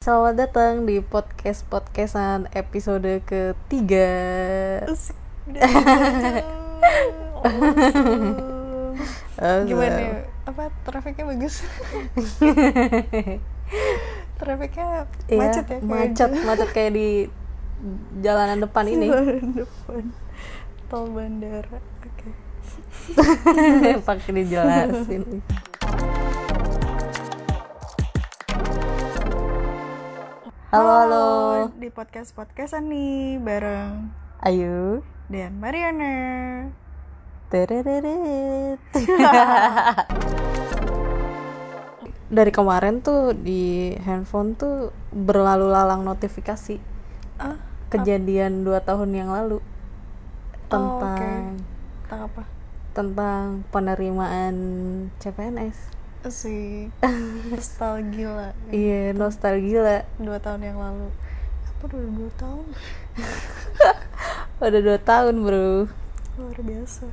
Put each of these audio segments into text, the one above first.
Selamat datang di podcast podcastan episode ketiga. Udah gitu. Gimana? ya? Apa trafiknya bagus? trafiknya Iya, macet ya? macet, di- macet kayak di jalanan depan ini. Jalanan depan tol bandara. Oke. Pakai dijelasin. Halo, halo. Di podcast podcastan nih bareng Ayo. dan Mariana. Tereret. Dari kemarin tuh di handphone tuh berlalu lalang notifikasi Ah, kejadian dua tahun yang lalu Oh, tentang tentang apa? tentang penerimaan CPNS. Asik. Nostalgia. Iya, nostalgia. Dua tahun yang lalu. Apa udah dua tahun? Udah dua tahun bro. Luar biasa.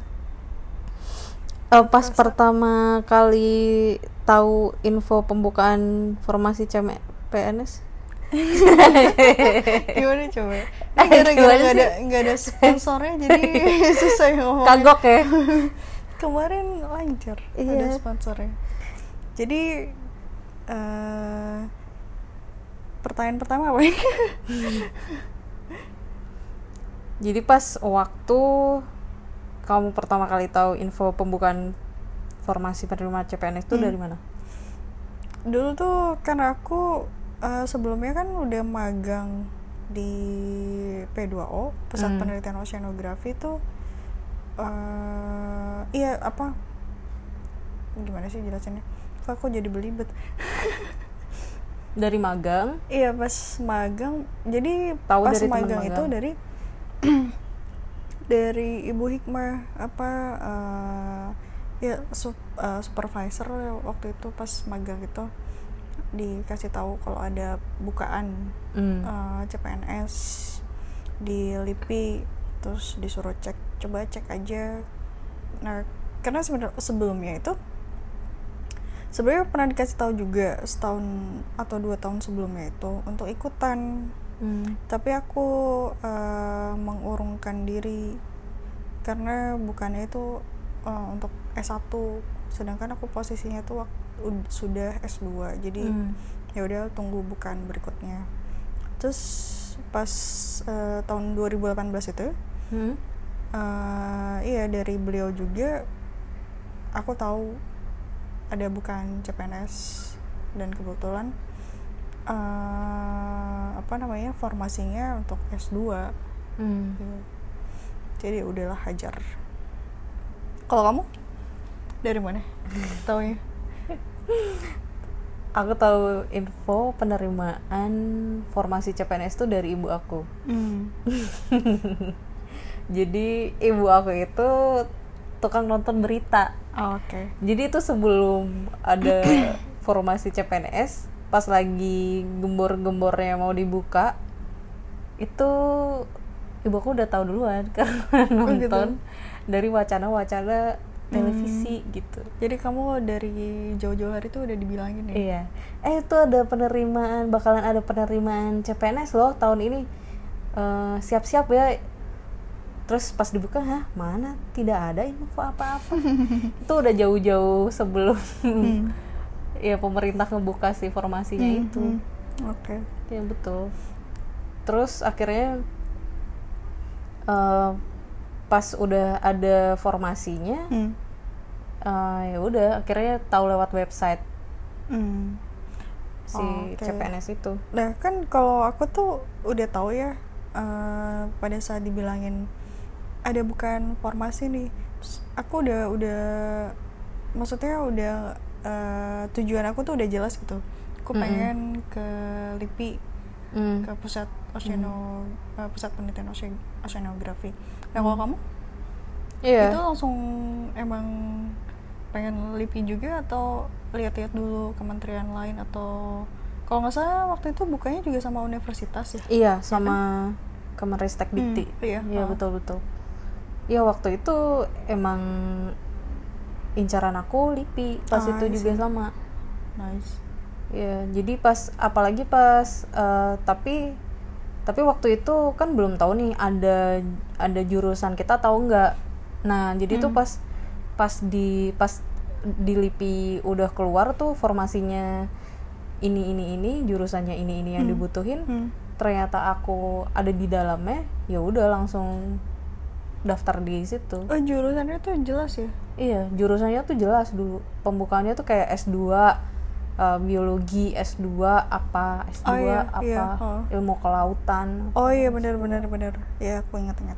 Eh, pas pertama kali tahu info pembukaan formasi CPNS, Gimana coba? Ini gara-gara Gimana nggak ada sih? nggak ada sponsornya jadi susah ngomong. kagok ya. Kemarin lancar Iya. ada sponsornya. Jadi eh pertanyaan pertama apa? Jadi pas waktu kamu pertama kali tahu info pembukaan formasi penerima CPNS itu Hmm. dari mana? Dulu tuh kan aku eh, sebelumnya kan udah magang di P2O Pusat Hmm. Penelitian Oceanografi tuh eh iya apa gimana sih jelasinnya? Kok aku jadi belibet? Dari magang. Iya pas magang, jadi Tahu pas dari teman magang, itu magang. dari dari Ibu Hikmah apa eh, ya sup- eh, supervisor waktu itu pas magang itu dikasih tahu kalau ada bukaan Hmm. eh, CPNS di LIPI terus disuruh cek coba cek aja nah karena sebenarnya sebelumnya itu sebenarnya pernah dikasih tahu juga setahun atau dua tahun sebelumnya itu untuk ikutan Hmm. tapi aku eh, mengurungkan diri karena bukannya itu eh, untuk S1 sedangkan aku posisinya tuh wak- ud- sudah S2 jadi Hmm. ya udah tunggu bukan berikutnya terus pas eh, tahun 2018 itu Hmm. eh, iya dari beliau juga aku tahu ada bukan CPNS dan kebetulan eh, apa namanya formasinya untuk S2 Hmm. Iya. jadi udahlah hajar kalau kamu dari mana taunya Aku tahu info penerimaan formasi CPNS itu dari ibu aku. hmm. Jadi ibu aku itu tukang nonton berita. Oh, oke Jadi itu sebelum ada formasi CPNS, pas lagi gembor-gembornya mau dibuka, itu ibu aku udah tahu duluan karena Oh, gitu. nonton dari wacana-wacana televisi gitu. jadi kamu dari jauh-jauh hari itu udah dibilangin ya Iya. Eh itu ada penerimaan, bakalan ada penerimaan CPNS loh tahun ini. Eh, Siap-siap ya. Terus pas dibuka, hah mana? Tidak ada info apa-apa. itu udah jauh-jauh sebelum Hmm. ya pemerintah ngebuka si formasinya Hmm, itu. hmm. oke Ya betul. Terus akhirnya eh, pas udah ada formasinya, Hmm. eh, ya udah akhirnya tahu lewat website Hmm. si Oke. CPNS itu. Nah kan kalau aku tuh udah tahu ya eh, pada saat dibilangin ada bukan formasi nih, Terus aku udah udah maksudnya udah eh, tujuan aku tuh udah jelas gitu. Aku pengen ke LIPI Hmm. ke pusat oceano eh, pusat penelitian ocean- oceanografi. Nah kalau kamu Iya. itu langsung emang pengen LIPI juga atau lihat-lihat dulu kementerian lain atau kalau nggak salah waktu itu bukanya juga sama universitas ya Iya, sama Kemenristek Dikti. Hmm, iya. Iya, Oh. betul betul. Iya, waktu itu emang incaran aku LIPI pas Ah, itu juga sama. nice. Ya jadi pas apalagi pas eh, tapi tapi waktu itu kan belum tahu nih ada ada jurusan kita tahu nggak nah jadi tuh pas pas di pas di lipi udah keluar tuh formasinya ini ini ini jurusannya ini ini yang dibutuhin Hmm. ternyata aku ada di dalamnya ya udah langsung daftar di situ Oh, jurusannya tuh jelas ya. Iya, jurusannya tuh jelas dulu. Pembukaannya tuh kayak S2 uh, biologi, S2 apa, S2 Oh, iya, apa, iya, oh. ilmu kelautan. Oh iya benar benar benar. Ya aku ingat-ingat.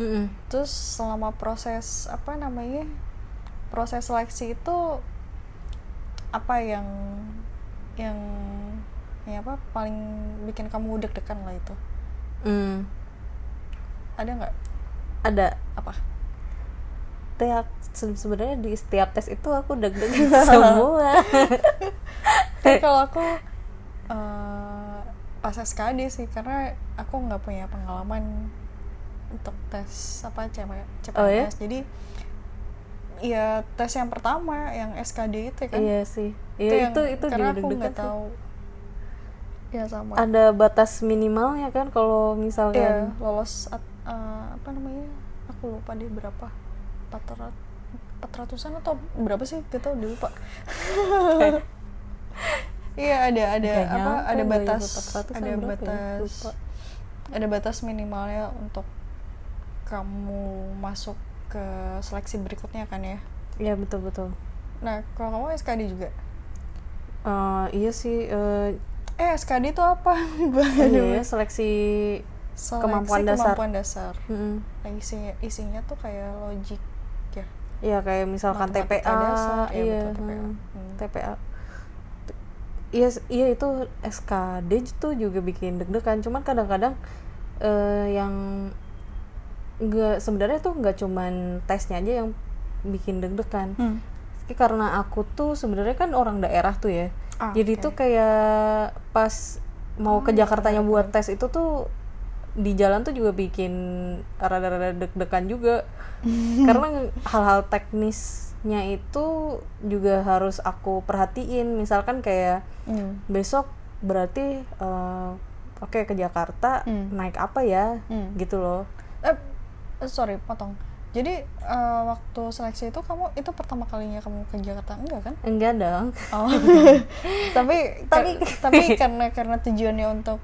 Mm-mm. Terus selama proses apa namanya? Proses seleksi itu apa yang yang ya apa paling bikin kamu deg-degan lah itu? Mm, Ada nggak? Ada Apa? tiap se- sebenarnya di setiap tes itu aku deg-degan semua. Tapi kalau aku eh, pas SKD sih karena aku nggak punya pengalaman untuk tes apa CP, CPNS. Oh, ya? Jadi ya tes yang pertama yang SKD itu kan. iya sih. Iya yang- itu itu karena aku nggak tahu. Ya sama. Ada batas minimalnya kan kalau misalkan lolos at- eh, apa namanya? Aku lupa deh berapa. 400 400-an atau berapa sih? Kita udah lupa. Iya, ada ada Nggak apa? Ada 2400-an batas ada ya? batas Lupa. ada batas minimalnya untuk kamu masuk ke seleksi berikutnya kan ya. Iya betul betul. Nah, kalau kamu SKD juga. Eh, iya sih eh, Eh, SKD itu apa? iya, seleksi Seleksi Kemampuan dasar. kemampuan dasar. mm, Nah, isinya, isinya tuh kayak logik ya. Iya kayak misalkan Matematika TPA, dasar, iya, iya, betul, TPA. hmm, Hmm. TPA. Iya, iya itu SKD itu juga bikin deg-degan. Cuman kadang-kadang eh, yang nggak sebenarnya tuh nggak cuman tesnya aja yang bikin deg-degan. Hmm. Karena aku tuh sebenarnya kan orang daerah tuh ya. Ah, Jadi oke. tuh kayak pas mau ke Oh, Jakartanya benar, buat tes itu tuh di jalan tuh juga bikin rada-rada deg-degan juga. Karena hal-hal teknisnya itu juga harus aku perhatiin. Misalkan kayak Hmm. besok berarti eh, oke ke Jakarta Hmm. naik apa ya? Hmm. Gitu loh. Eh, eh, sorry, potong. Jadi eh, waktu seleksi itu kamu itu pertama kalinya kamu ke Jakarta enggak kan? Enggak dong. Oh. tapi Tapi- tapi tapi karena karena tujuannya untuk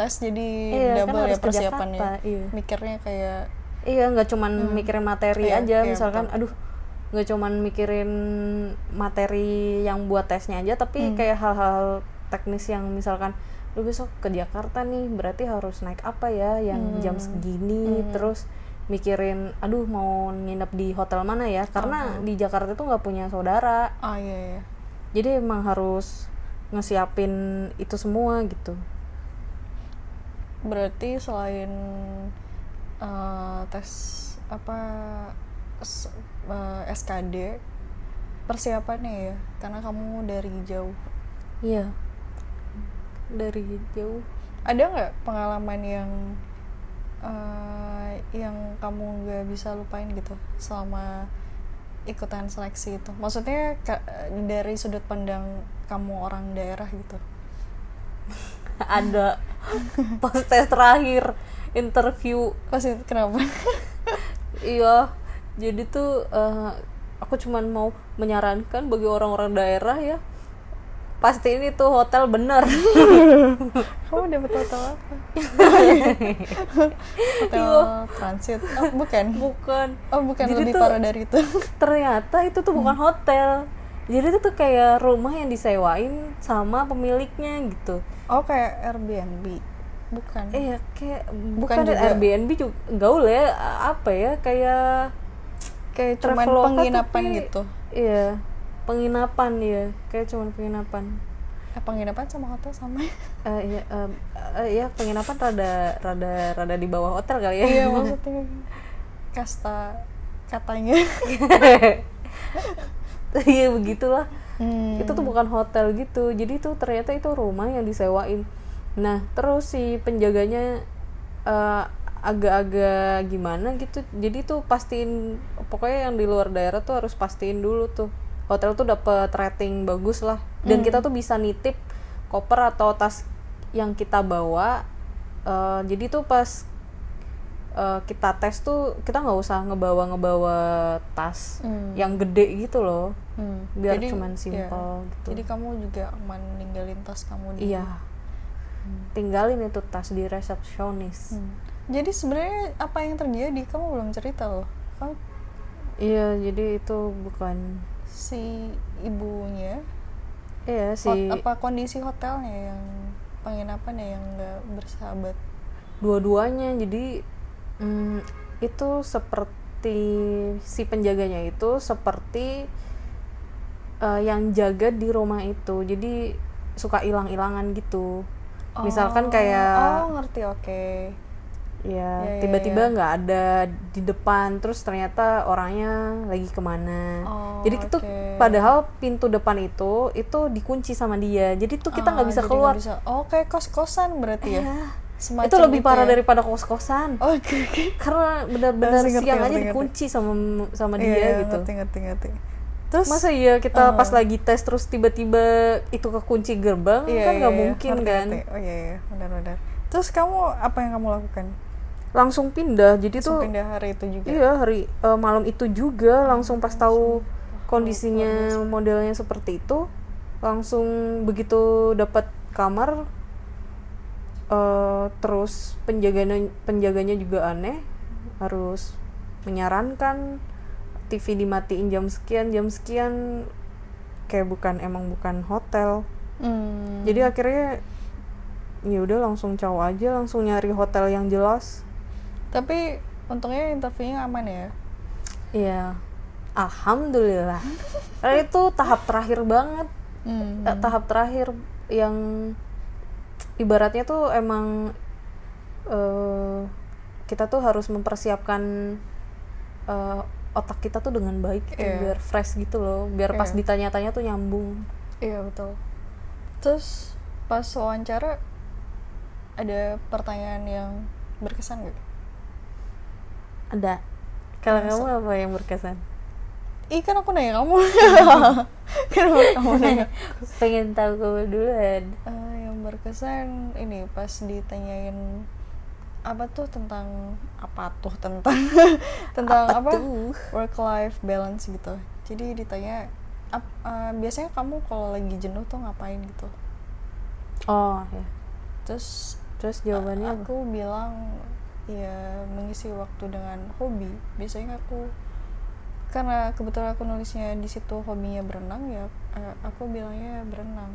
tes jadi Iya, kan double ya harus ke persiapannya. Jakarta, iya. Mikirnya kayak Iya, nggak cuman mikirin materi Iya, aja, iya, misalkan, aduh, nggak cuman mikirin materi yang buat tesnya aja, tapi kayak hal-hal teknis yang misalkan, lu besok ke Jakarta nih, berarti harus naik apa ya, yang jam segini, terus mikirin, aduh mau nginep di hotel mana ya, karena di Jakarta tuh nggak punya saudara, ah iya iya. jadi emang harus ngesiapin itu semua gitu. Berarti selain eh, tes apa s- eh, SKD persiapannya ya karena kamu dari jauh. Iya, dari jauh. ada nggak pengalaman yang eh, yang kamu nggak bisa lupain gitu selama ikutan seleksi itu? Maksudnya dari sudut pandang kamu orang daerah gitu ada pas tes terakhir interview. Pasti kenapa? Iya jadi tuh eh, aku cuman mau menyarankan bagi orang-orang daerah ya pasti ini tuh hotel bener. Kamu dapat hotel apa? Hotel transit. Oh, bukan. Bukan. Oh bukan Jadi lebih tuh- parah dari itu. ternyata itu tuh bukan hotel jadi itu tuh kayak rumah yang disewain sama pemiliknya gitu. Oh kayak Airbnb. Bukan. Iya kayak Bukan bukan, juga. Airbnb juga gaul ya apa ya kayak kayak cuman penginapan tapi- gitu. iya penginapan ya kayak cuman penginapan. Eh, penginapan sama hotel sama Eh iya, em, eh, iya penginapan rada rada rada di bawah hotel kali ya. iya maksudnya kasta katanya Iya begitulah. Hmm. Itu tuh bukan hotel gitu. Jadi tuh ternyata itu rumah yang disewain. Nah terus si penjaganya eh, agak-agak gimana gitu. Jadi tuh pastiin pokoknya yang di luar daerah tuh harus pastiin dulu tuh hotel tuh dapet rating bagus lah. Dan kita tuh bisa nitip koper atau tas yang kita bawa eh, jadi tuh pas eh, kita tes tuh kita nggak usah ngebawa ngebawa tas Hmm. yang gede gitu loh Hmm. biar Jadi, cuman iya. simple gitu Jadi kamu juga aman ninggalin tas kamu di iya tinggalin itu tas di resepsionis Hmm. Jadi sebenarnya apa yang terjadi kamu belum cerita loh. Kamu iya jadi itu bukan si ibunya iya hot- si apa kondisi hotelnya yang penginapannya yang nggak bersahabat. dua-duanya jadi mm, itu seperti si penjaganya itu seperti eh, yang jaga di rumah itu jadi suka hilang-hilangan gitu misalkan Oh, kayak Oh ngerti oke. ya Ya, ya, tiba-tiba nggak ada di depan terus ternyata orangnya lagi ke mana Oh, jadi itu oke. padahal pintu depan itu itu dikunci sama dia jadi tuh kita nggak Ah, bisa keluar bisa. Oh kayak kos-kosan berarti ya. Iya. Semacam itu lebih gitu parah ya? daripada kos-kosan Oke oke. karena benar-benar Ngerti, ngerti, siang aja ngerti, ngerti. dikunci sama sama Iya, dia iya, gitu Ngerti ngerti ngerti. Terus masa iya kita uh, pas lagi tes terus tiba-tiba itu kekunci gerbang Iya, kan iya, nggak iya, mungkin ngerti, kan ngerti. Oh iya iya benar-benar. Terus kamu apa yang kamu lakukan? langsung pindah jadi Langsung tuh pindah hari itu juga. iya hari eh, malam itu juga langsung pas tahu kondisinya modelnya seperti itu langsung begitu dapat kamar eh, terus penjaganya penjaganya juga aneh harus menyarankan TV dimatiin jam sekian jam sekian kayak bukan emang bukan hotel Hmm. jadi akhirnya ya udah langsung caw aja langsung nyari hotel yang jelas Tapi untungnya interviewnya aman ya. Iya, alhamdulillah. Karena itu tahap terakhir banget, Hmm. Eh, tahap terakhir yang ibaratnya tuh emang eh, kita tuh harus mempersiapkan eh, otak kita tuh dengan baik gitu, Iya. biar fresh gitu loh, biar pas Iya. ditanya-tanya tuh nyambung. Iya betul. Terus pas wawancara ada pertanyaan yang berkesan gak? Ada. Kalau kamu apa yang berkesan? Ih kan aku nanya kamu. Kenapa kamu nanya? Pengen tahu kamu duluan. Eh, yang berkesan ini pas ditanyain apa tuh tentang apa tuh tentang tentang Apa apa, tuh? work life balance gitu. Jadi ditanya ap- eh, biasanya kamu kalau lagi jenuh tuh ngapain gitu. Oh ya. Terus Terus jawabannya apa? aku bilang ya mengisi waktu dengan hobi biasanya aku karena kebetulan aku nulisnya di situ hobinya berenang ya aku bilangnya berenang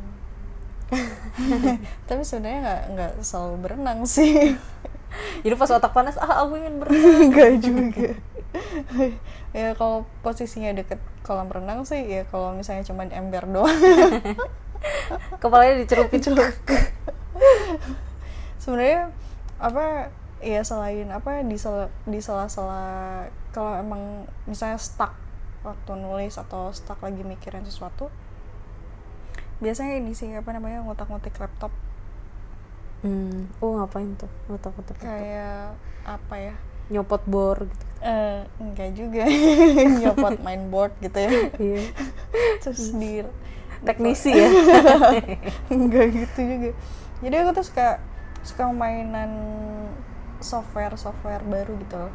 tapi sebenarnya nggak nggak selalu berenang sih. Jadi pas otak panas, ah aku ingin berenang. nggak juga. Ya kalau posisinya deket kolam renang sih ya kalau misalnya cuma ember doang. Kepalanya dicerupin. Sebenarnya apa ya selain apa di sela di sela-sela kalau emang misalnya stuck waktu nulis atau stuck lagi mikirin sesuatu biasanya ini sih apa namanya ngotak-ngotik laptop Hmm. Oh ngapain tuh? Ngotak-ngotak laptop. kayak apa ya Nyopot bor gitu. eh enggak juga nyopot mainboard gitu ya Iya. terus di Teknisi ya. enggak gitu juga jadi aku tuh suka suka mainan software software baru gitu loh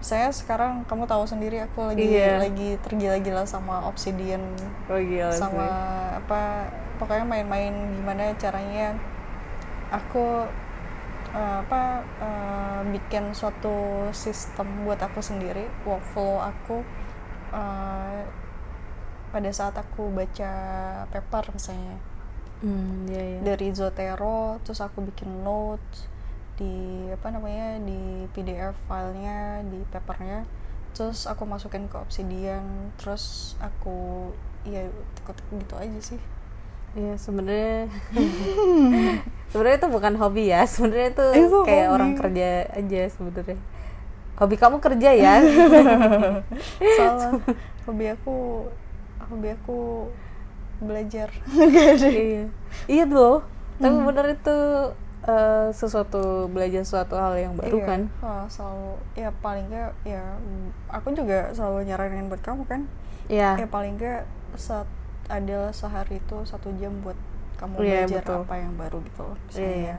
saya sekarang kamu tahu sendiri aku lagi Iya. lagi tergila-gila sama Obsidian Oh gila sama sih. apa pokoknya main-main gimana caranya aku eh, apa eh, bikin suatu sistem buat aku sendiri workflow aku eh, pada saat aku baca paper misalnya Hmm, iya iya. dari Zotero terus aku bikin notes di apa namanya di PDF filenya di papernya terus aku masukin ke Obsidian terus aku ya gitu aja sih Iya sebenarnya sebenarnya itu bukan hobi ya. Sebenarnya itu Itu kayak hobi. orang kerja aja sebenarnya. Hobi kamu kerja ya? salah hobi aku hobi aku belajar iya. Iya loh. Tapi bener itu eh, sesuatu belajar suatu hal yang baru Iya, kan. oh, selalu ya paling nggak ya mm, aku juga selalu nyaranin buat kamu kan Iya. ya paling nggak saat adalah sehari itu satu jam buat kamu Iya, belajar betul. apa yang baru gitu loh misalnya Iya, iya. ya,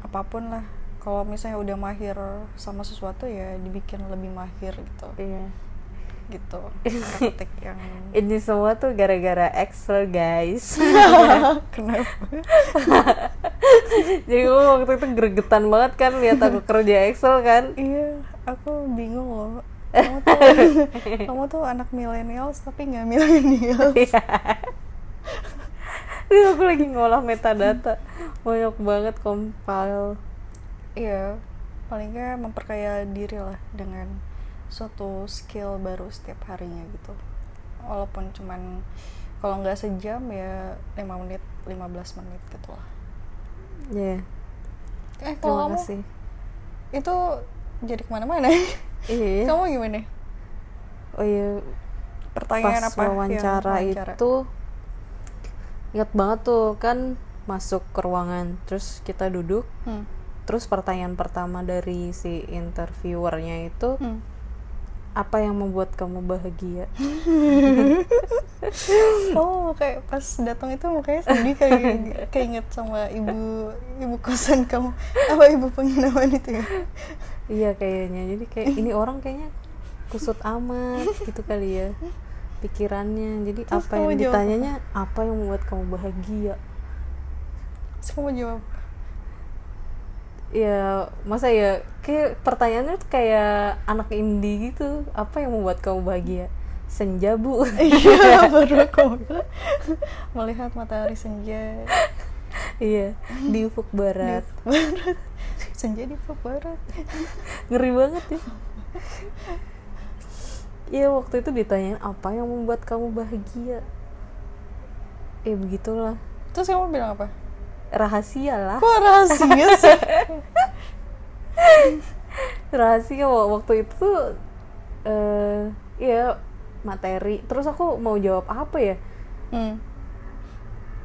apa pun lah kalau misalnya udah mahir sama sesuatu ya dibikin lebih mahir gitu iya gitu praktek yang ini semua tuh gara-gara Excel guys kenapa jadi gue waktu itu gregetan banget kan lihat aku kerja Excel kan. Iya aku bingung loh. Kamu tuh kamu tuh anak millennials tapi nggak millennials. Iya. Aku lagi ngolah metadata. Banyak banget compile. Iya paling nggak memperkaya diri lah dengan suatu skill baru setiap harinya gitu. Walaupun cuman kalau nggak sejam ya 5 menit 15 menit gitu lah ya eh terima kalau kamu kasih. itu jadi ke mana-mana? Iya. Kamu gimana? Oh iya. Pertanyaan pas apa wawancara, itu ingat banget tuh kan masuk ke ruangan terus kita duduk. Hmm. terus pertanyaan pertama dari si interviewernya itu Hmm. Apa yang membuat kamu bahagia? Oh, kayak pas datang itu mukanya sedih kayak kayak inget sama ibu ibu kosan kamu. Apa ibu penginapan itu ya? iya kayaknya. Jadi kayak ini orang kayaknya kusut amat gitu kali ya pikirannya. Jadi Terus apa yang jawab ditanyanya apa yang membuat kamu bahagia? Terus kamu jawab, ya masa ya kayak pertanyaannya tuh kayak anak indie gitu. Apa yang membuat kamu bahagia? Senja bu. Iya baru aku melihat matahari senja. Iya di ufuk barat. Barat. Senja di Ufuk barat. Ngeri banget ya. Iya waktu itu ditanyain apa yang membuat kamu bahagia? Ya begitulah. Terus kamu bilang apa Rahasia lah kok rahasia sih Rahasia wa- waktu itu tuh eh Iya materi Terus aku mau jawab apa ya hmm.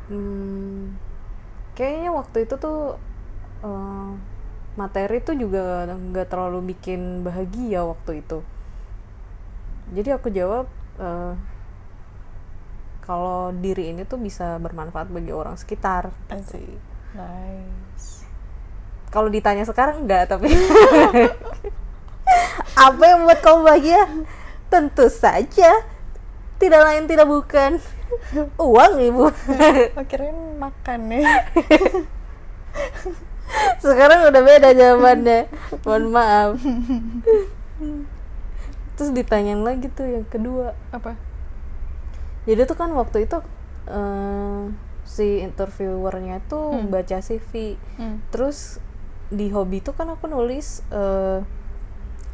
Hmm, kayaknya waktu itu tuh eh, materi tuh juga nggak terlalu bikin bahagia waktu itu. Jadi aku jawab eh, kalau diri ini tuh bisa bermanfaat bagi orang sekitar. Asik. nice Kalau ditanya sekarang enggak, tapi apa yang membuat kamu bahagia? Tentu saja tidak lain tidak bukan uang ibu. oh kirain makan ya Sekarang udah beda jawabannya. Mohon maaf. Terus ditanyain lagi tuh yang kedua. apa Jadi tuh kan waktu itu eh, si interviewernya tuh Hmm. baca CV. hmm. Terus di hobi tuh kan aku nulis eh,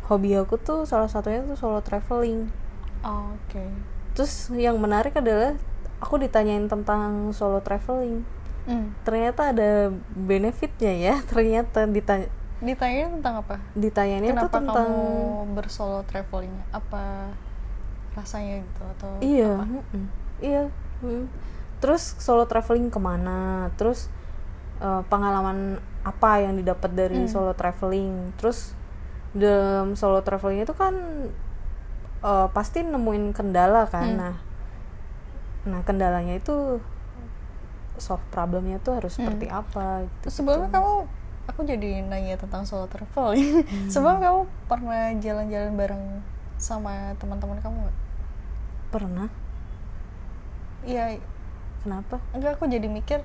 hobi aku tuh salah satunya tuh solo traveling. Oh, oke Terus yang menarik adalah aku ditanyain tentang solo traveling. hmm. Ternyata ada benefitnya ya. Ternyata ditanya ditanya tentang apa tuh kenapa tentang kamu bersolo traveling apa rasanya gitu atau iya apa? mm-mm. iya mm. terus solo traveling ke mana terus eh, pengalaman apa yang didapat dari Hmm. solo traveling terus dalam solo traveling itu kan eh, pasti nemuin kendala kan Hmm. nah nah kendalanya itu soft problemnya tuh harus Hmm. seperti apa gitu sebelumnya kamu aku jadi nanya tentang solo traveling Hmm. sebelum kamu pernah jalan-jalan bareng sama teman-teman kamu nggak? Pernah iya kenapa enggak aku jadi mikir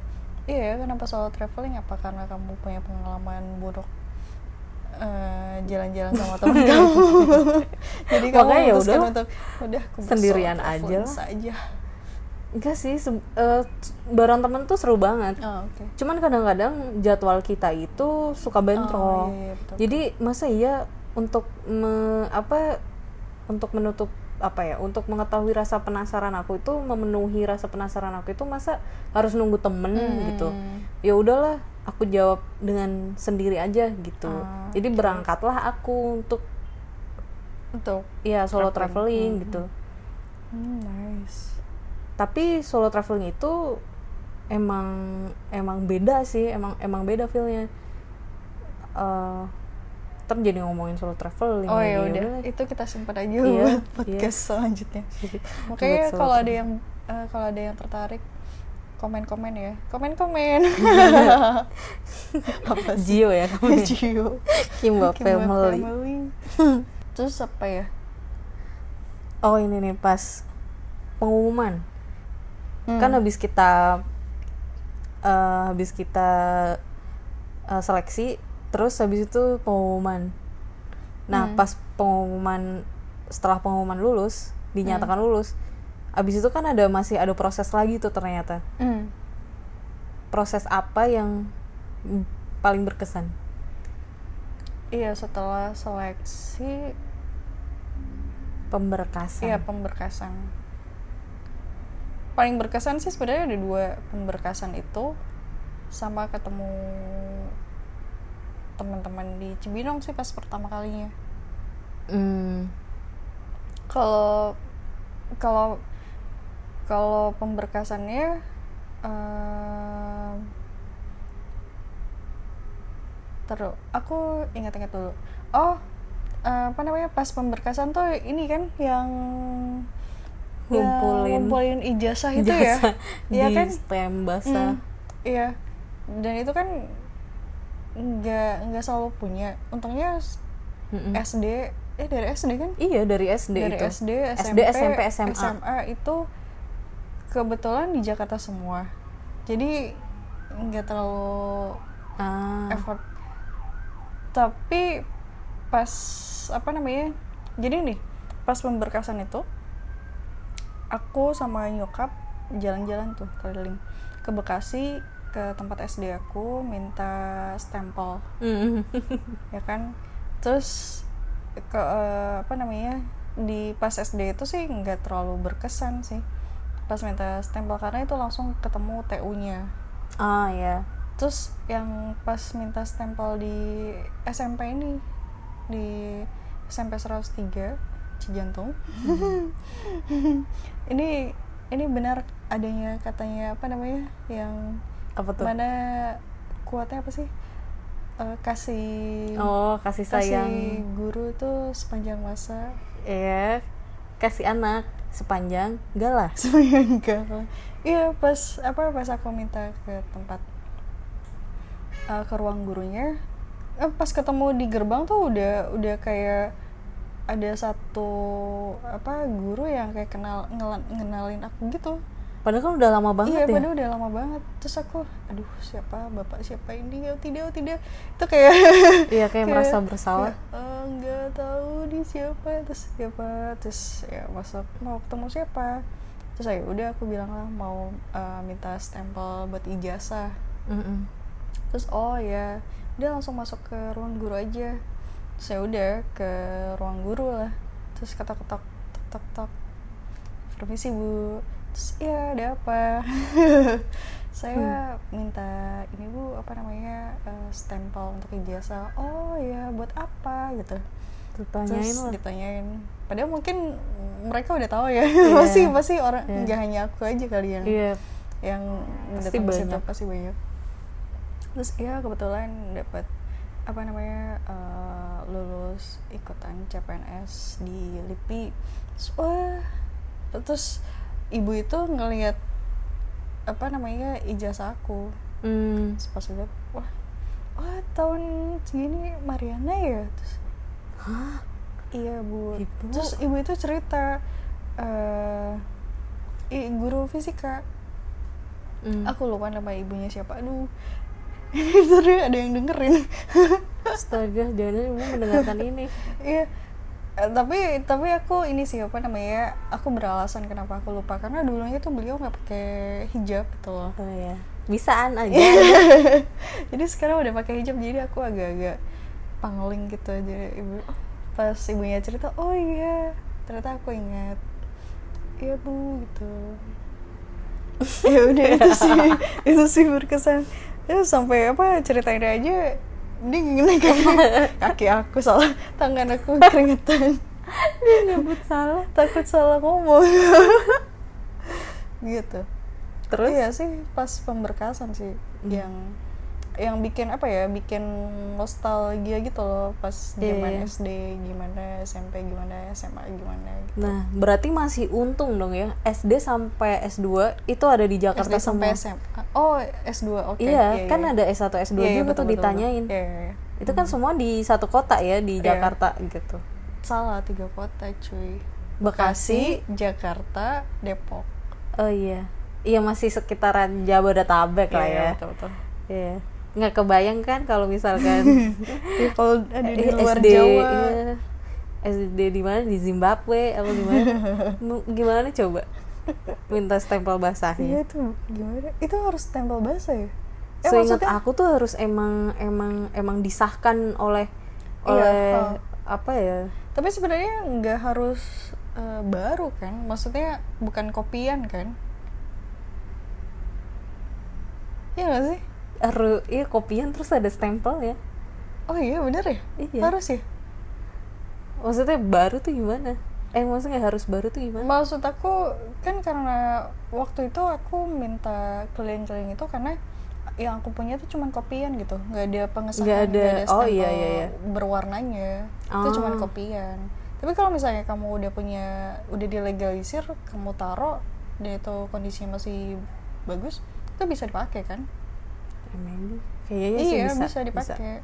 iya ya kenapa solo traveling apa karena kamu punya pengalaman buruk eh, jalan-jalan sama teman kamu jadi kamu Makanya ya udah. untuk udah aku Sendirian aja lah." saja enggak sih eh, bareng temen tuh seru banget oh, oke Cuman kadang-kadang jadwal kita itu suka Oh, bentrok. iya, iya, betul. Jadi masa iya untuk me- apa untuk menutup apa ya untuk mengetahui rasa penasaran aku itu memenuhi rasa penasaran aku itu masa harus nunggu temen Hmm. gitu. Ya udahlah aku jawab dengan sendiri aja gitu. Ah, jadi berangkatlah aku untuk untuk ya solo Traveling. traveling, Hmm, gitu. Hmm, nice. Tapi solo traveling itu emang emang beda sih emang emang beda feelnya. Eh ntar jadi ngomongin solo traveling Oh ya udah, itu kita simpan aja Iya, buat iya. podcast selanjutnya. Buat Makanya kalau ada yang eh, kalau ada yang tertarik komen-komen ya komen-komen apa sih Jio ya kamu? Gio Kimba Kimba Family. Family. terus apa ya Oh ini nih pas pengumuman. Hmm. Kan habis kita eh, habis kita eh, seleksi, terus habis itu pengumuman. Nah Hmm. pas pengumuman setelah pengumuman lulus dinyatakan Hmm. lulus, habis itu kan ada masih ada proses lagi tuh ternyata. Hmm. Proses apa yang paling berkesan? iya setelah seleksi Pemberkasan. Iya pemberkasan. Paling berkesan sih sebenarnya ada dua pemberkasan itu sama ketemu teman-teman di Cibinong sih pas pertama kalinya. Hmm. Kalau kalau kalau pemberkasannya em, terus aku ingat-ingat dulu. Oh, eh, apa namanya pas pemberkasan tuh ini kan yang Ngumpulin ngumpulin ijazah itu ya, Iya kan? stem basah. Hmm, iya. Dan itu kan nggak nggak selalu punya. Untungnya s- Mm-mm. SD eh dari SD kan? Iya dari SD dari itu. SD, SD, SMP, SMP, SMA. itu kebetulan di Jakarta semua. Jadi nggak terlalu Ah. effort. Tapi pas apa namanya? Jadi nih, pas pemberkasan itu aku sama nyokap jalan-jalan tuh keliling ke Bekasi ke tempat SD aku minta stempel. Mm. ya kan? Terus ke eh, apa namanya di pas SD itu sih nggak terlalu berkesan sih. Pas minta stempel karena itu langsung ketemu TU-nya ah ya. terus yang pas minta stempel di SMP ini di SMP 103 Cijantung. Ini ini benar adanya katanya apa namanya yang Apa tuh? mana kuatnya apa sih Eh, kasih Oh, kasih sayang. kasih guru tuh sepanjang masa Iya. Kasih anak sepanjang galah. sepanjang enggak iya pas apa pas aku minta ke tempat eh, ke ruang gurunya eh, pas ketemu di gerbang tuh udah udah kayak ada satu apa guru yang kayak kenal ngela- ngenalin aku gitu Padahal kan udah lama banget iya ya. padahal udah lama banget. Terus aku aduh siapa? Bapak siapa ini? Oh, tidak oh, tidak. Itu kayak Iya kayak merasa bersalah. kayak, "Eh, tahu di siapa. Terus siapa terus ya masuk mau ketemu siapa? Terus saya udah aku bilang lah mau eh, minta stempel buat ijazah. Mm-mm. terus oh ya. Dia langsung masuk ke ruang guru aja. Saya udah ke ruang guru lah. Terus kata ketok tok tok tok. Permisi bu terus ya ada apa saya minta ini bu apa namanya eh, stempel untuk ijazah oh ya buat apa gitu Tuh tanyain terus lah. ditanyain padahal mungkin mereka udah tahu ya Iya. pasti pasti orang Iya. nggak hanya aku aja kali yang Iya. yang Pasti ke situ, banyak. pasti banyak terus ya kebetulan dapat apa namanya eh, lulus ikutan CPNS di LIPI terus, wah terus ibu itu ngelihat apa namanya ijazah aku Hmm. pas lihat wah wah tahun segini Mariana ya terus Hah? iya bu Ibu? terus ibu itu cerita eh i, guru fisika Hmm. aku lupa nama ibunya siapa aduh ini seru ada yang dengerin Astaga, jangan ibu mendengarkan ini. iya tapi tapi aku ini sih apa namanya aku beralasan kenapa aku lupa. Karena dulunya tuh beliau nggak pakai hijab gitu loh. Oh ya. Bisaan aja. jadi sekarang udah pakai hijab jadi aku agak-agak pangling gitu aja. Ibu pas ibunya cerita oh iya. Ternyata aku ingat. Iya bu gitu. Ya udah itu sih. Itu sih berkesan. Ya sampai apa ceritain aja dia gini kaki, kaki aku salah tangan aku keringetan Nyebut salah. takut salah ngomong gitu Terus? iya sih pas pemberkasan sih Hmm. yang yang bikin apa ya bikin nostalgia gitu loh pas Iya, zaman iya. SD gimana SMP gimana SMA gimana gitu. Nah, berarti masih untung dong ya. SD sampai S2 itu ada di Jakarta SD sampai semua. SMA oh S2 oke Iya, kan ada S1 S2 Iya, iya, juga betul, tuh betul, ditanyain. betul. Iya, iya, iya. Itu kan semua di satu kota ya di Iya. Jakarta gitu. salah tiga kota cuy Bekasi, Jakarta Depok oh iya. Iya masih sekitaran Jabodetabek lah Iya, ya. betul betul Iya. Nggak kebayang kan kalau misalkan kalau ada di eh, luar SD, Jawa iya. SD di mana di Zimbabwe apa gimana? Gimana coba? Minta stempel iya basahnya. tuh gimana itu harus stempel basah ya eh, Seingat maksudnya aku tuh harus emang emang emang disahkan oleh Iya, oleh oh. apa ya? tapi sebenarnya nggak harus eh, baru kan maksudnya bukan kopian kan Iya gak sih? Harus iya kopian terus ada stempel ya. Oh iya bener ya? Iya. Harus ya? Maksudnya baru tuh gimana? Eh maksudnya harus baru tuh gimana? Maksud aku kan karena waktu itu aku minta keliling-keliling itu karena yang aku punya tuh cuman kopian gitu nggak ada pengesahan Nggak ada. Oh, stempel iya, iya, iya. berwarnanya itu Oh. cuman kopian tapi kalau misalnya kamu udah punya udah dilegalisir kamu taruh dan itu kondisinya masih bagus itu bisa dipakai kan maybe. Kayaknya sih iya bisa. bisa, dipakai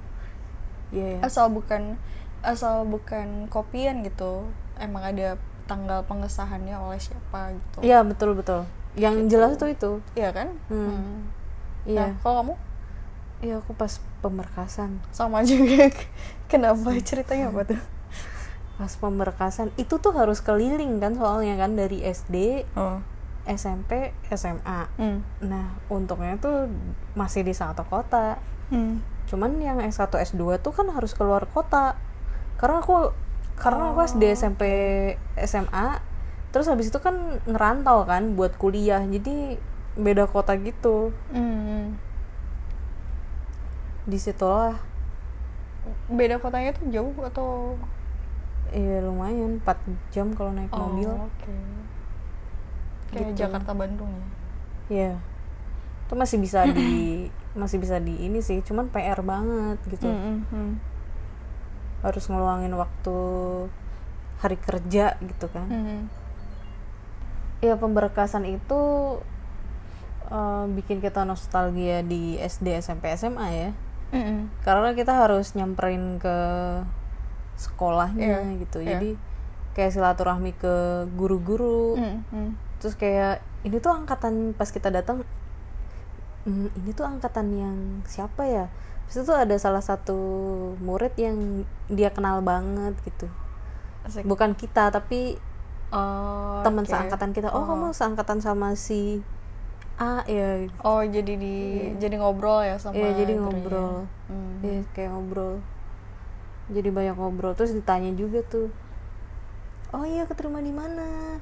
Iya. iya. asal bukan asal bukan kopian gitu emang ada tanggal pengesahannya oleh siapa gitu Iya betul betul. Yang Gitu. jelas tuh itu. Iya kan Hmm. Nah, Iya. kalau kamu Iya aku pas pemberkasan. sama juga kenapa ceritanya apa tuh Pas pemberkasan itu tuh harus keliling kan soalnya kan dari SD, oh SMP, SMA. hmm. Nah untungnya tuh masih di satu kota. Hmm. Cuman yang S1 S2 tuh kan harus keluar kota. Karena aku karena aku SD SMP SMA terus habis itu kan ngerantau kan buat kuliah. Jadi beda kota gitu. Hmm. Di situlah beda kotanya tuh jauh atau Iya lumayan 4 jam kalau naik mobil. oke kayak Gitu. Jakarta Bandung ya Iya. Itu masih bisa di masih bisa di ini sih, cuman PR banget gitu. Hmm, hmm, Harus ngeluangin waktu hari kerja gitu kan. hmm. Iya pemberkasan itu eh, bikin kita nostalgia di SD, SMP, SMA ya. Hmm, hmm. Karena kita harus nyamperin ke sekolahnya Iya, gitu. iya. Jadi kayak silaturahmi ke guru-guru. Hmm, hmm. Terus kayak ini tuh angkatan pas kita datang "Hmm, ini tuh angkatan yang siapa ya? Terus itu ada salah satu murid yang dia kenal banget gitu. Asik. Bukan kita tapi Oh, teman oke. seangkatan kita. Oh, kamu seangkatan sama si A ya. Oh jadi di jadi ngobrol ya sama Iya, jadi ngobrol. Hmm. Iya, kayak ngobrol. Jadi banyak ngobrol terus ditanya juga tuh. Oh iya, keterima di mana?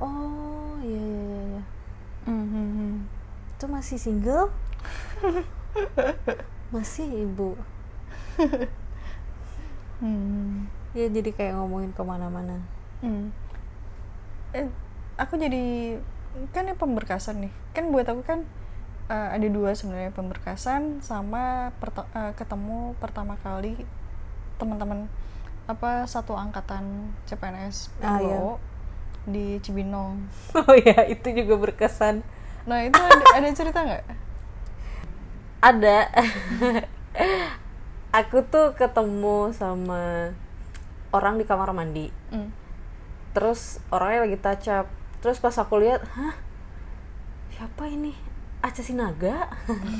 Oh, iya iya iya. iya. Hmm, hmm. Itu masih single? masih, Ibu. Hmm. Ya jadi kayak ngomongin ke mana-mana. Hmm. Eh, aku jadi kan ini pemberkasan nih. Kan buat aku kan eh, ada dua sebenarnya pemberkasan sama perta- eh, ketemu pertama kali teman-teman apa satu angkatan CPNS Ah, PO iya. Di Cibinong. Oh ya, itu juga berkesan. Nah itu ada, ada cerita nggak? Ada. Aku tuh ketemu sama orang di kamar mandi. Hmm. Terus orangnya lagi up. Terus pas aku lihat, hah? Siapa ini? Aca Sinaga?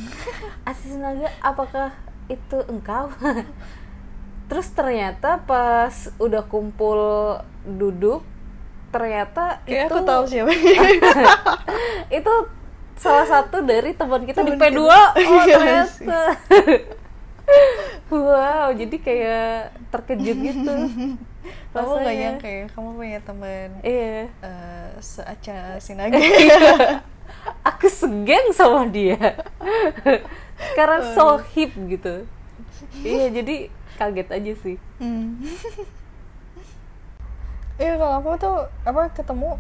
Aca Sinaga, apakah itu engkau? Terus ternyata pas udah kumpul duduk, ternyata Kayak itu aku tahu siapa. itu salah satu dari teman kita di Teman P2 kita. oh Iya ternyata. wow jadi kayak terkejut gitu. Kamu nggak nyangka ya kamu punya teman iya. eh seaca sinaga. aku segeng sama dia. Karena so hip gitu. Iya jadi kaget aja sih. Hmm. Iya kalau aku tuh apa ketemu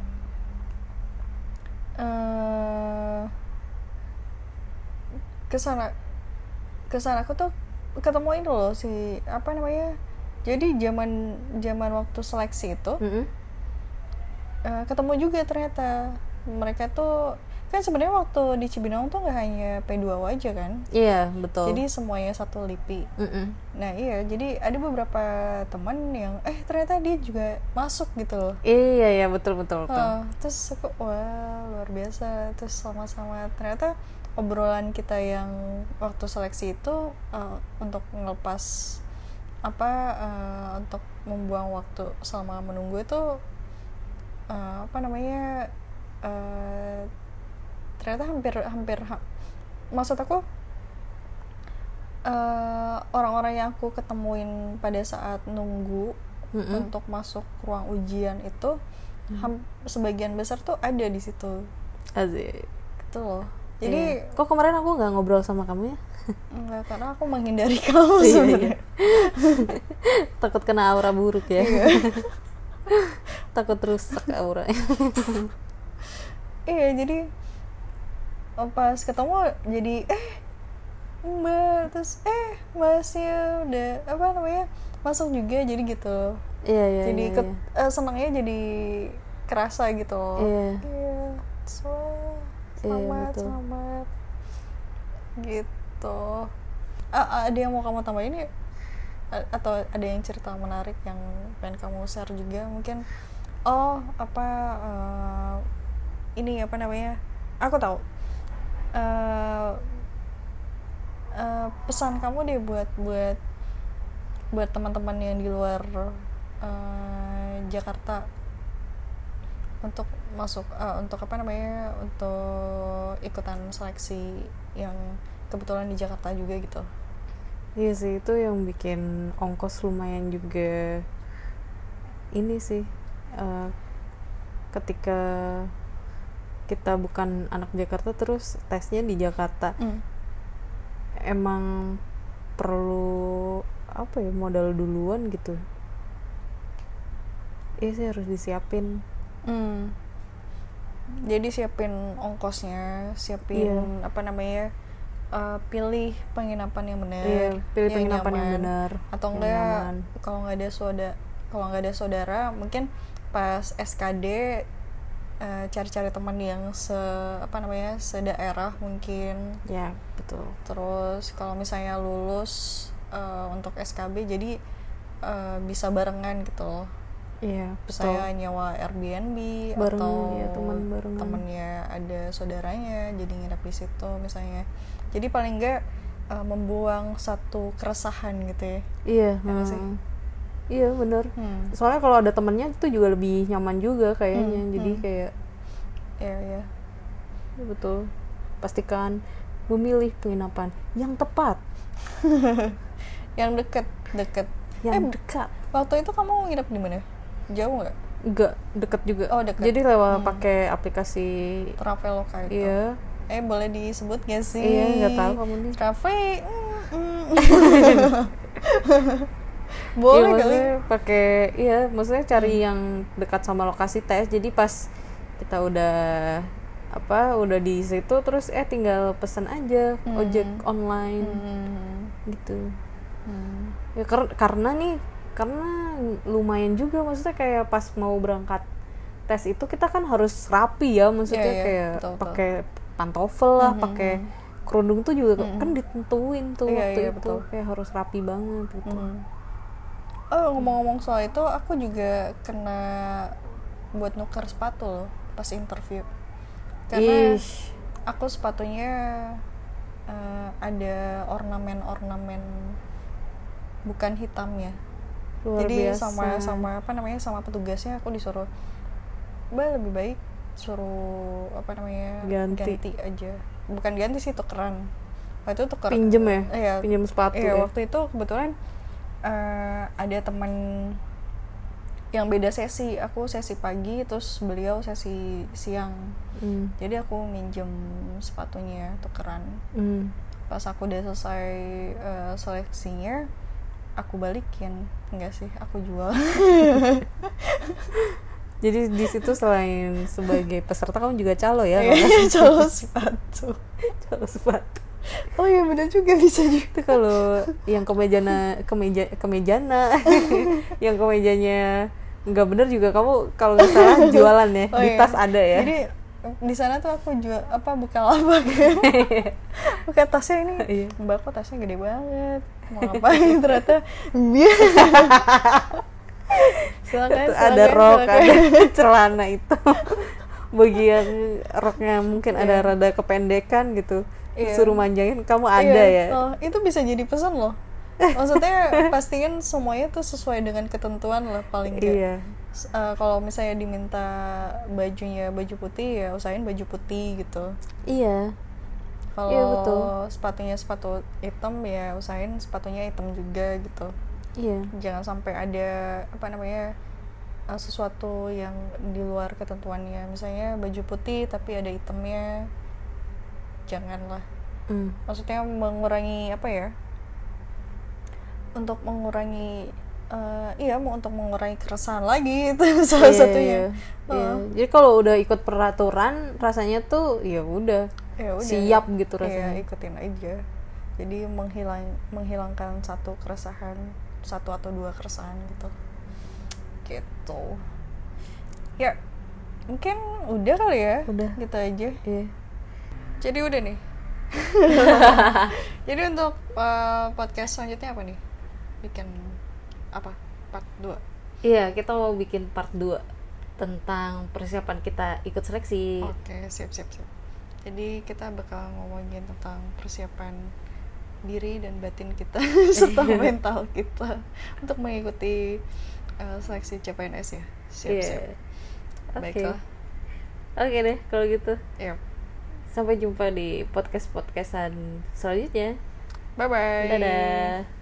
eh ke sana kesan aku tuh ketemu ini loh si apa namanya jadi zaman zaman waktu seleksi itu Mm-mm. eh, ketemu juga ternyata mereka tuh kan sebenarnya waktu di Cibinong tuh nggak hanya P2 aja kan? Iya betul. Jadi semuanya satu lipi. Mm-mm. nah iya jadi ada beberapa teman yang eh ternyata dia juga masuk gitu loh. Iya iya betul betul betul. Ah, terus aku wah luar biasa. Terus sama-sama ternyata obrolan kita yang waktu seleksi itu eh, untuk ngelepas apa eh, untuk membuang waktu selama menunggu itu eh, apa namanya eh, ternyata hampir hampir ha- maksud aku eh, orang-orang yang aku ketemuin pada saat nunggu Mm-mm. untuk masuk ruang ujian itu ham- sebagian besar tuh ada di situ Asik. gitu loh jadi Iya. kok kemarin aku nggak ngobrol sama kamu ya enggak karena aku menghindari kamu Iya, sebenarnya takut kena aura buruk ya Iya. takut rusak aura iya jadi pas ketemu jadi eh mbak terus eh masnya udah apa namanya masuk juga jadi gitu. Iya iya jadi iya, ikut iya. eh, senangnya jadi kerasa gitu Iya. iya wah, Iya, selamat betul. selamat. Gitu. Ah, ah, ada yang mau kamu tambahin ya? A- atau ada yang cerita menarik yang pengen kamu share juga mungkin? Oh apa eh, ini apa namanya aku tahu Eh, eh, pesan kamu deh buat buat buat teman-teman yang di luar eh, Jakarta untuk masuk eh, untuk apa namanya untuk ikutan seleksi yang kebetulan di Jakarta juga gitu. Iya sih itu yang bikin ongkos lumayan juga ini sih eh, ketika kita bukan anak Jakarta terus tesnya di Jakarta emang perlu apa ya modal duluan gitu iya sih harus disiapin Hmm. Jadi siapin ongkosnya, siapin Iya. apa namanya, eh, pilih penginapan yang benar, iya pilih penginapan yang nyaman. benar Atau yang enggak, kalau nggak ada saudara, kalau nggak ada saudara, mungkin pas SKD eh, cari-cari teman yang se apa namanya sedaerah mungkin. ya betul Terus kalau misalnya lulus eh, untuk SKB, jadi eh, bisa barengan gitu loh iya betul saya nyewa Airbnb Barengan, atau ya, teman barengan. temennya ada saudaranya jadi nginep di situ misalnya jadi paling enggak uh, membuang satu keresahan gitu ya iya Ya nggak sih? Iya bener. Hmm. soalnya kalau ada temennya itu juga lebih nyaman juga kayaknya. Hmm, jadi hmm. kayak ya ya ya betul. Pastikan memilih penginapan yang tepat. Yang deket deket. Yang Eh, dekat. waktu itu kamu nginep di mana? Jauh nggak? Enggak deket juga. Oh, deket. jadi lewat Hmm. pakai aplikasi Traveloka itu. Iya. Eh boleh disebut gak sih? Iya nggak tahu kamu nih. Travel mm, mm. Boleh kali maksudnya pakai iya maksudnya cari yang dekat sama lokasi tes jadi pas kita udah apa udah di situ terus eh tinggal pesan aja Hmm. ojek online Hmm. gitu Hmm. ya kar- karena nih karena lumayan juga maksudnya kayak pas mau berangkat tes itu kita kan harus rapi ya maksudnya Iya, iya, kayak pakai pantofel lah Mhm, pakai kerudung tuh juga Mhm. kan ditentuin tuh Iya, waktu iya, itu betul. kayak harus rapi banget gitu Hmm. Oh ngomong-ngomong soal itu, aku juga kena buat nuker sepatu loh pas interview. Karena Ish. aku sepatunya eh, ada ornamen-ornamen bukan hitam ya. luar Jadi biasa sama sama apa namanya sama petugasnya aku disuruh, mbak lebih baik suruh apa namanya Ganti. aja. Bukan ganti sih tukeran. Waktu itu tuker. pinjem ya Iya, pinjem sepatu Iya ya waktu itu kebetulan eh, ada teman yang beda sesi. Aku sesi pagi, terus beliau sesi siang. Hmm. Jadi aku minjem sepatunya tukeran. Hmm. Pas aku udah selesai eh, seleksinya, aku balikin. Enggak sih, aku jual. jadi di situ selain sebagai peserta kamu juga calo ya Iya, jual sepatu. calo sepatu oh iya benar juga bisa juga. Itu kalau yang kemejana kemeja kemejana. Yang kemejanya nggak bener juga kamu kalau nggak salah jualan ya Oh di iya. tas ada ya. Jadi di sana tuh aku jual apa buka lapak ya buka tasnya ini Iya. mbak kok tasnya gede banget? Mau ngapain? Ternyata biar silakan Itu ada silakan, rok silakan. ada celana itu. Bagian roknya mungkin ada Iya. rada kependekan gitu Iya. suruh manjangin kamu ada Iya. ya? Oh, itu bisa jadi pesan loh. Maksudnya pastiin semuanya tuh sesuai dengan ketentuan lah paling nggak iya. eh, kalau misalnya diminta bajunya baju putih ya usahain baju putih gitu. Iya. Kalau Iya, betul. sepatunya sepatu hitam ya usahain sepatunya hitam juga gitu. Iya. Jangan sampai ada apa namanya eh, sesuatu yang di luar ketentuannya. Misalnya baju putih tapi ada hitamnya janganlah Hmm. maksudnya mengurangi apa ya untuk mengurangi eh, iya mau untuk mengurangi keresahan lagi itu salah Iya, satunya iya. Iya. Oh. jadi kalau udah ikut peraturan rasanya tuh ya udah ya udah siap gitu Iya, rasanya ikutin aja jadi menghilang menghilangkan satu keresahan satu atau dua keresahan gitu gitu ya mungkin udah kali ya Udah. gitu aja iya jadi udah nih jadi untuk eh, podcast selanjutnya apa nih bikin apa part 2 Iya, kita mau bikin part 2 tentang persiapan kita ikut seleksi. Oke, siap siap siap. Jadi kita bakal ngomongin tentang persiapan diri dan batin kita serta mental kita untuk mengikuti uh, seleksi CPNS ya. Siap Iya. siap. Oke. Baiklah. Oke deh, kalau gitu. Yep. Sampai jumpa di podcast-podcastan selanjutnya. Bye bye. Dadah.